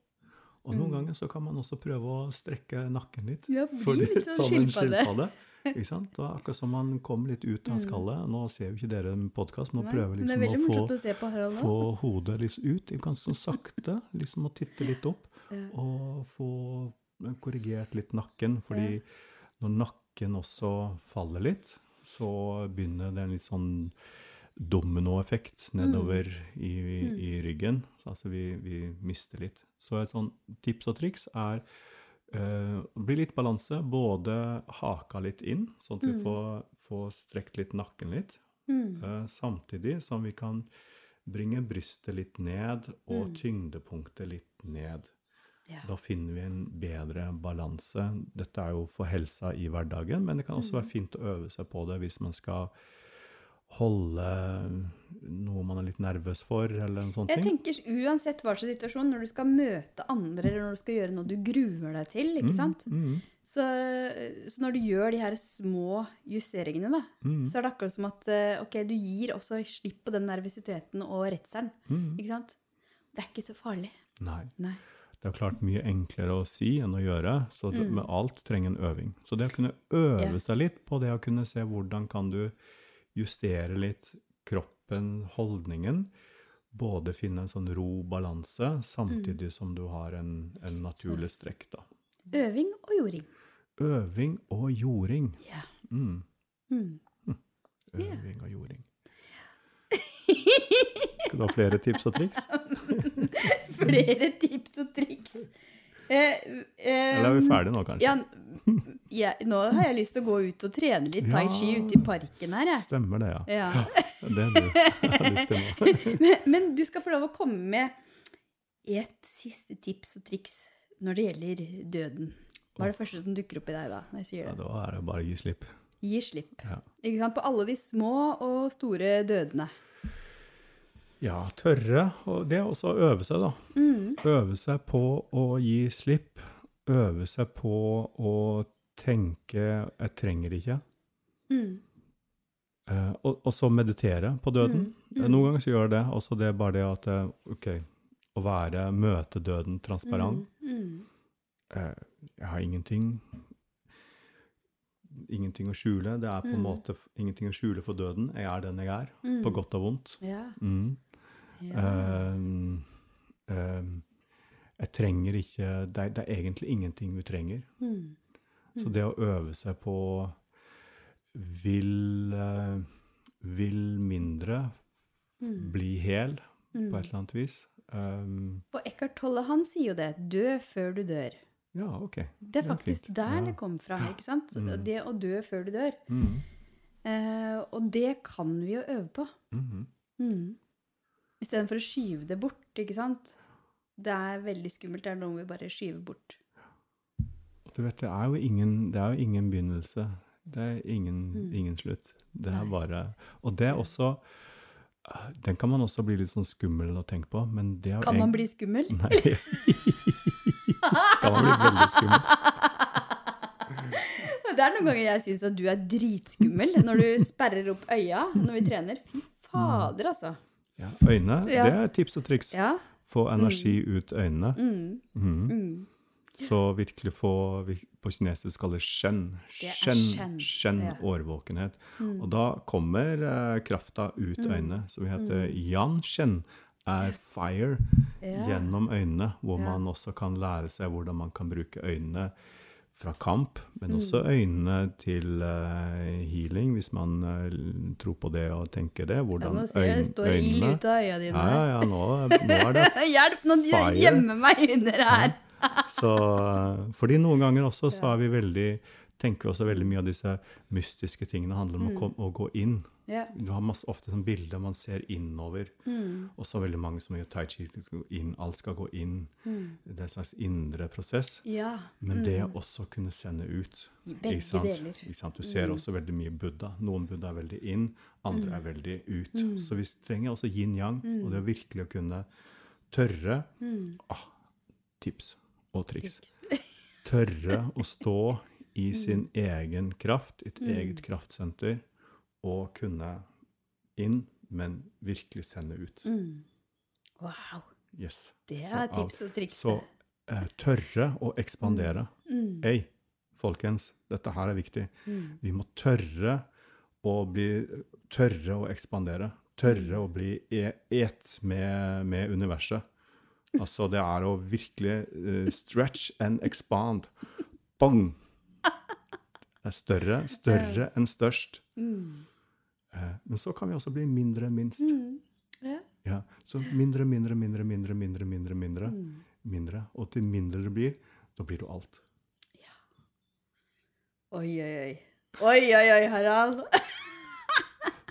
Og noen ganger så kan man også prøve å strekke nakken litt. Ja, bli litt sånn skilpadde. Ikke *laughs* sant? Og akkurat som man kommer litt ut av skallet. Nå ser jo ikke dere en podkast, prøver men det er liksom å få, å få hodet litt ut. Ganske sånn sakte. Liksom å titte litt opp. Og få korrigert litt nakken. Fordi når nakken også faller litt, så begynner det en litt sånn dominoeffekt nedover i, i ryggen. Så altså vi, vi mister litt. Så et sånn tips og triks er uh, bli litt balanse. Både haka litt inn, sånn at vi får, får strekt litt nakken litt. Mm. eh, samtidig som vi kan bringe brystet litt ned og tyngdepunktet litt ned. Ja. Da finner vi en bedre balanse. Dette er jo for helsa i hverdagen, men det kan også være fint å øve seg på det hvis man skal holde noe man er litt nervøs for, eller en sånn Jeg ting. tenker uansett hva slags situasjon, når du skal møte andre, eller når du skal gjøre noe du gruer deg til, ikke sant? Mm, Så, så når du gjør de her små justeringene, da, mm, så er det akkurat som at eh, ok, du gir også slipp på den nervøsiteten og redselen. mm. Ikke sant? Det er ikke så farlig. Nei. Nei. Det er klart mye enklere å si enn å gjøre, så det, Mm. med alt trenger en øving. Så det å kunne øve Ja. seg litt på det å kunne se hvordan kan du justere litt kroppen, holdningen, både finne en sånn ro balanse, samtidig som du har en, en naturlig strekk da. Øving og jording. Øving og jording. Ja. Mm. Mm. Øving og jording. Skal du ha flere tips og triks? *laughs* Flere tips og triks. Eh, eh, Eller er vi ferdige nå, kanskje? Ja, ja, nå har jeg lyst til å gå ut og trene litt tai chi Ja. ute i parken her, jeg. Stemmer det, ja. Ja. Det er du har lyst til. *laughs* Men, men du skal få lov å komme med et siste tips og triks når det gjelder døden. Hva er det første som dukker opp i deg da? når jeg sier Ja, det? da er det bare å gi slipp. Gi slipp. På alle de små og store dødene. Ja, tørre. Og det er også å øve seg, da. Mm. Øve seg på å gi slipp. Øve seg på å tenke 'jeg trenger ikke'. Mm. Eh, og, og så meditere på døden. Mm, Eh, Noen ganger så gjør det. Også det er bare det at eh, OK, å være møte døden transparent. Mm. Mm. Eh, jeg har ingenting Ingenting å skjule. Det er på en Mm. måte ingenting å skjule for døden. Jeg er den jeg er, Mm. på godt og vondt. Ja. Mm. Ja. Ehm, ehm, jeg trenger ikke det er, det er egentlig ingenting vi trenger. Mm. Så det å øve seg på vil, eh, vil mindre Mm. bli hel Mm. på et eller annet vis. Um, Og Eckhart Tolle han sier jo det. Dø før du dør. ja, OK. Det er Det er faktisk der Ja. det kom fra. ikke sant? Mm. Det å dø før du dør. Mm. Eh, og det kan vi jo øve på. Mm Mm. Istedenfor å skyve det bort, ikke sant? Det er veldig skummelt. Det er noe vi bare skyver bort. Du vet, det er jo ingen, det er jo ingen begynnelse. Det er ingen, Mm. ingen slutt. Det er Nei. bare Og det er også Den kan man også bli litt sånn skummel å tenke på, men det er jo Kan man bli skummel? Nei. *laughs* kan man bli veldig skummel. *laughs* Det er noen ganger jeg syns at du er dritskummel når du sperrer opp øya når vi trener. Fy fader, altså. Ja, øyne, Ja. det er tips og triks. Ja. Få energi ut øynene. Mm. Mhm. Mm. Så virkelig få På kinesisk kaller shen. Shen, shen, årvåkenhet. Og da kommer eh, krafta ut øynene, som vi heter yan shen. Er fire gjennom øynene, hvor man også kan lære seg hvordan man kan bruke øynene fra kamp, men Mm. også øynene til eh, healing, hvis man eh, tror på det og tenker det. Ja, Hvordan nå ser jeg står ild ut av øya dine. Ja, ja, ja, nå, nå er det *laughs* Hjelp, nå gjemmer meg under her. Så, eh, fordi noen ganger også så er vi veldig tenker vi også veldig mye av disse mystiske tingene handler om å, kom, å gå inn. Yeah. Du har masse, ofte sånn bilder man ser innover. Mm. Og så veldig mange som gjør tai chi. gå inn, Alt skal gå inn. Mm. Det er en slags indre prosess. ja. Men det å også kunne sende ut. Begge deler. Du ser også veldig mye Buddha. Noen Buddha er veldig inn, andre er veldig ut. Så vi trenger også yin-yang, og det er virkelig å kunne tørre ah, Tips og triks. *laughs* Tørre å stå i sin egen kraft, et eget kraftsenter, og kunne inn, men virkelig sende ut. Mm. Wow. Yes. Det er tips og triks. Så eh, tørre å ekspandere. Mm. Hei, folkens, dette her er viktig. Mm. Vi må tørre å bli Tørre å ekspandere. Tørre å bli e et med, med universet. Altså, det er å virkelig uh, stretch and expand. Bang! Det er større, større enn størst. Mm. Eh, men så kan vi også bli mindre enn minst. Mm. Ja. Ja, så mindre, mindre, mindre, mindre, mindre, mindre, mindre, Mm. mindre. Og til mindre det blir, da blir du alt. Oi, oi, oi. Oi, oi, oi, Harald.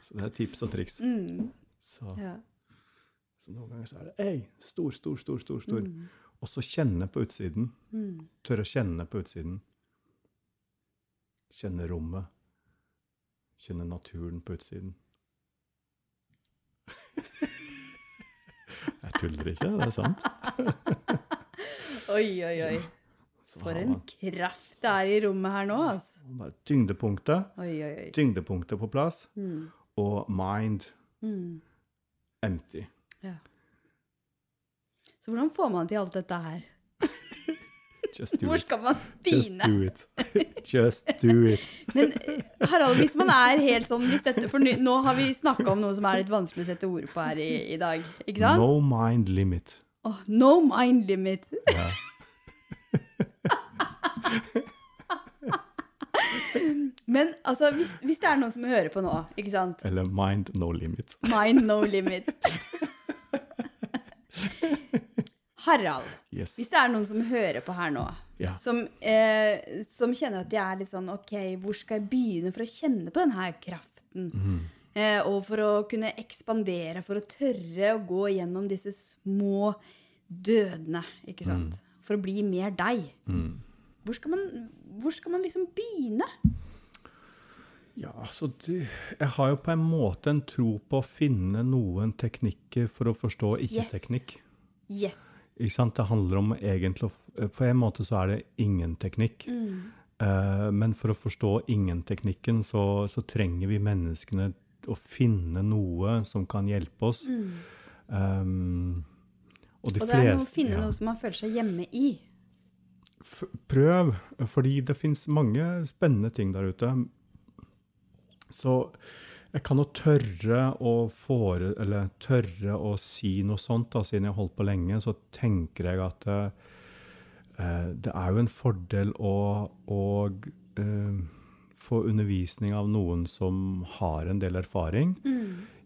Så det er tips og triks. Mm. Så, Ja. så noen ganger så er det ei, stor, stor, stor, stor, stor. Mm. Og så kjenne på utsiden. Mm. Tørre å kjenne på utsiden. Kjenne rommet. Kjenne naturen på utsiden. *laughs* Jeg tuller ikke, det er sant. *laughs* Oi, oi, oi. For en kraft det er i rommet her nå, altså. bare tyngdepunktet, Oi, oi, oi. tyngdepunktet på plass, Mm. og mind Mm. empty. Ja. Så hvordan får man til alt dette her? Just do Hvor skal man Just begynne? do it. Just do it. *laughs* Men Harald, hvis man er helt sånn hvis dette, For nå har vi snakka om noe som er litt vanskelig å sette ord på her i, i dag. Ikke sant? No mind limit. Oh, no mind limit. Ja. *laughs* Men altså, hvis, hvis det er noen som hører på nå, ikke sant? Eller mind no limit. Mind no limit. *laughs* Harald, Yes. hvis det er noen som hører på her nå, Ja. som, eh, som kjenner at de er litt sånn OK, hvor skal jeg begynne for å kjenne på denne kraften? Mm. Eh, og for å kunne ekspandere, for å tørre å gå gjennom disse små dødene, ikke sant? For å bli mer deg. Mm. Hvor skal man, hvor skal man liksom begynne? Ja, altså det, jeg har jo på en måte en tro på å finne noen teknikker for å forstå ikke-teknikk. Yes. Sant? Det handler om egentlig å På en måte så er det ingen teknikk. Mm. Uh, men for å forstå ingen-teknikken, så, så trenger vi menneskene å finne noe som kan hjelpe oss. Um, og de Mm. Og det er noe å finne ja. noe som man føler seg hjemme i. F- Prøv, fordi det fins mange spennende ting der ute. Så jeg kan jo tørre å, fore, eller tørre å si noe sånt, da, siden jeg har holdt på lenge, så tenker jeg at eh, det er jo en fordel å, å eh, få undervisning av noen som har en del erfaring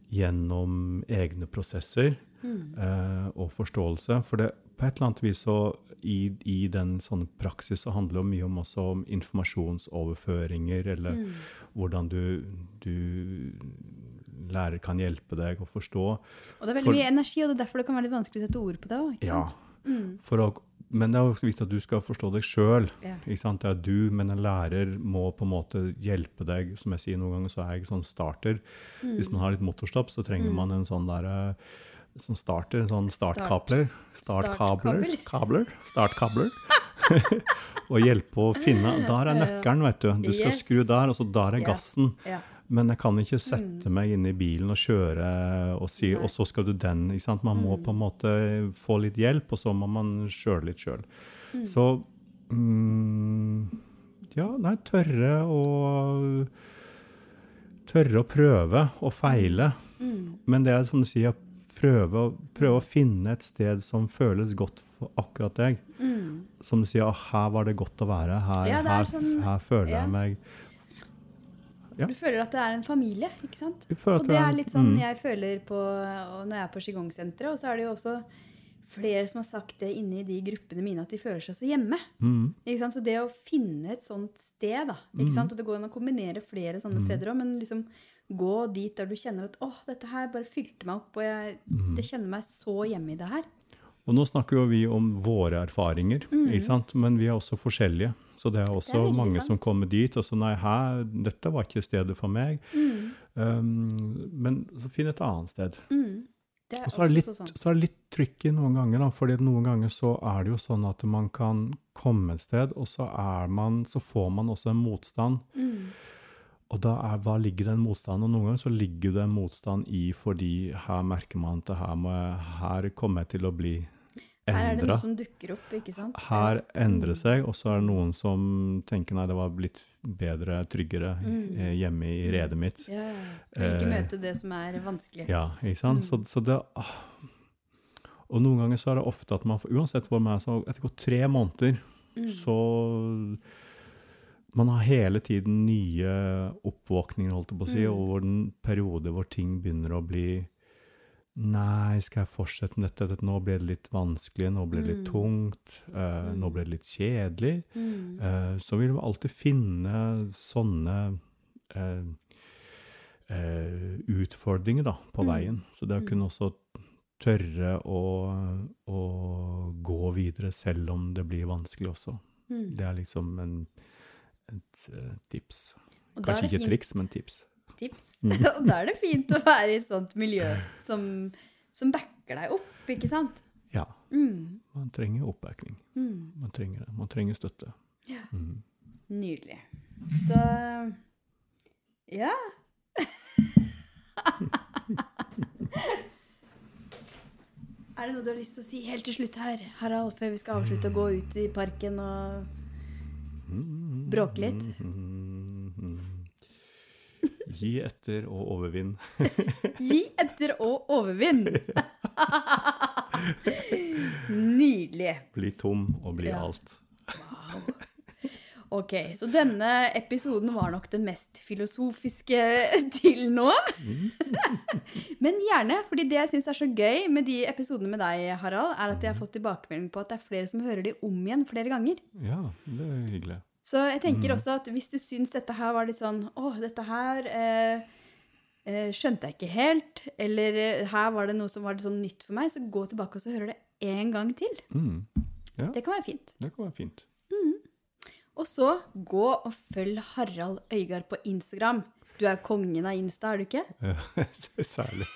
gjennom egne prosesser eh, og forståelse. For det, på et eller annet vis så i, i den sånne praksis så handler det mye om også om informasjonsoverføringer, eller Mm. hvordan du, du lærer kan hjelpe deg å forstå. Og det er veldig For- mye energi, og det er derfor det kan være litt vanskelig å sette ord på det òg. Ja, Mm. å, men det er også viktig at du skal forstå deg sjøl. Ja. Det er du, men en lærer må på en måte hjelpe deg. Som jeg sier noen ganger, så er jeg sånn starter. Mm. Hvis man har litt motorstopp, så trenger man en sånn derre eh, som starter, en sånn startkabler. Startkabler. Kabler. Startkabler. *laughs* og hjelpe å finne Der er nøkkelen, vet du. Du skal Yes. skru der, og så der er gassen. Ja. Men jeg kan ikke sette meg inn i bilen og kjøre og si Nei. 'og så skal du den'. ikke sant? Man må på en måte få litt hjelp, og så må man kjøre litt sjøl. Så mm, Ja, nei, tørre å Tørre å prøve og feile. Mm. Men det er som du sier, prøve, prøve å finne et sted som føles godt for akkurat deg. Mm. Som du sier, «Å, her var det godt å være. Her, Ja, er her, sånn- her føler ja. jeg meg Ja. Du føler at det er en familie, ikke sant? Og det er litt sånn mm, jeg føler på når jeg er på Qigong-senteret. Og så er det jo også flere som har sagt det inne i de gruppene mine, at de føler seg så hjemme. mm, Ikke sant? Så det å finne et sånt sted, da Mm. ikke sant? Og det går an å kombinere flere sånne steder òg, men liksom gå dit der du kjenner at åh, dette her bare fylte meg opp, og jeg mm. det kjenner meg så hjemme i det her. Og nå snakker jo vi om våre erfaringer, ikke sant? men vi er også forskjellige. Så det er også det er mange sant. som kommer dit og så nei, her, dette var ikke stedet for meg. Mm. Um, men så finn et annet sted. Mm. Og så er litt, sånn. så er det litt tricky noen ganger, da, fordi noen ganger så er det jo sånn at man kan komme et sted, og så, er man, så får man også en motstand. Mm. Og da er, hva ligger den motstanden? Og noen ganger så ligger det en motstand i fordi her merker man at her, må jeg, her kommer jeg til å bli Her er det noe som dukker opp, ikke sant? Her endrer Mm. seg, og så er det noen som tenker nei, det var blitt bedre, tryggere Mm. eh, hjemme i redet mitt. Ja, ja. Vil ikke Eh, møte det som er vanskelig. Ja, ikke sant? Mm. så det ah. Og noen ganger så er det ofte at man får, uansett hvor man er, så etter tre måneder, Mm. så Man har hele tiden nye oppvåkninger, holdt jeg på å si, Mm. og den periode hvor ting begynner å bli Nei, skal jeg fortsette med dette? dette? Nå ble det litt vanskelig, nå ble det litt Mm. tungt, uh, nå Mm. ble det litt kjedelig. Eh, så vil vi alltid finne sånne uh, utfordringer da, på veien. Så det å kunne også tørre å, å gå videre selv om det blir vanskelig også. Det er liksom en, et uh, tips. Og Kanskje ikke fint- triks, men tips. tips. Mm. *laughs* og da er det fint å være i et sånt miljø som, som backer deg opp, ikke sant? Ja, Mm. man trenger oppbacking. Mm. Man trenger det. Man trenger støtte. Ja. Mm. Nydelig. Så ja. *laughs* er det noe du har lyst til å si helt til slutt her, Harald, før vi skal avslutte å gå ut i parken og Bråke litt? Gi etter og overvinn. *laughs* Gi etter og overvinn? *laughs* Nydelig. Bli tom og bli Ja. alt. Ok, så denne episoden var nok den mest filosofiske *laughs* til nå. *laughs* Men gjerne, fordi det jeg syns er så gøy med de episodene med deg, Harald, er at jeg har fått tilbakemelding på at det er flere som hører de om igjen flere ganger. Ja, det er hyggelig. Så jeg tenker Mm. også at hvis du syns dette her var litt sånn Å, dette her eh, eh, skjønte jeg ikke helt. Eller eh, her var det noe som var litt sånn nytt for meg. Så gå tilbake og så hører det en gang til. Mm. Det kan være fint. Det kan være fint. Og så gå og følg Harald Øygard på Instagram. Du er kongen av Insta, er du ikke? Ja, *laughs* Særlig.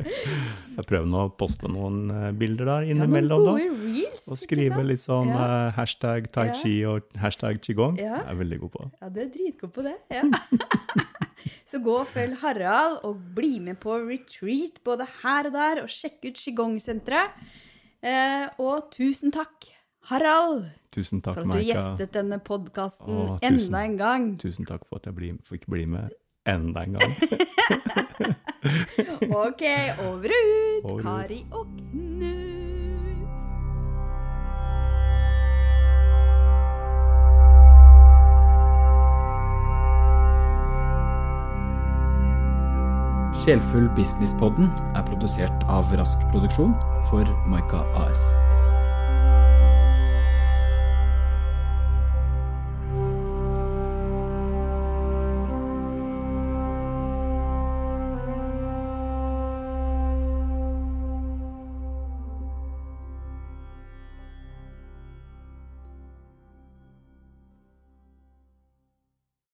Jeg prøver nå å poste noen eh, bilder der innimellom. Ja, noen gode reels. Og skrive litt sånn Ja. eh, hashtag tai chi og hashtag qigong. Ja. Jeg er veldig god på. det. Ja, du er dritgod på det. Ja. *laughs* så gå og følg Harald, og bli med på retreat både her og der, og sjekk ut Qigong-senteret. Eh, og tusen takk, Harald, Tusen takk, for at du Maika. gjestet denne podkasten enda en gang. Tusen takk for at jeg bli, fikk bli med enda en gang. *laughs* Ok, over og ut, Over. Kari og Knut. Sjelfull Business-podden er produsert av Rask Produksjon for Maika AS.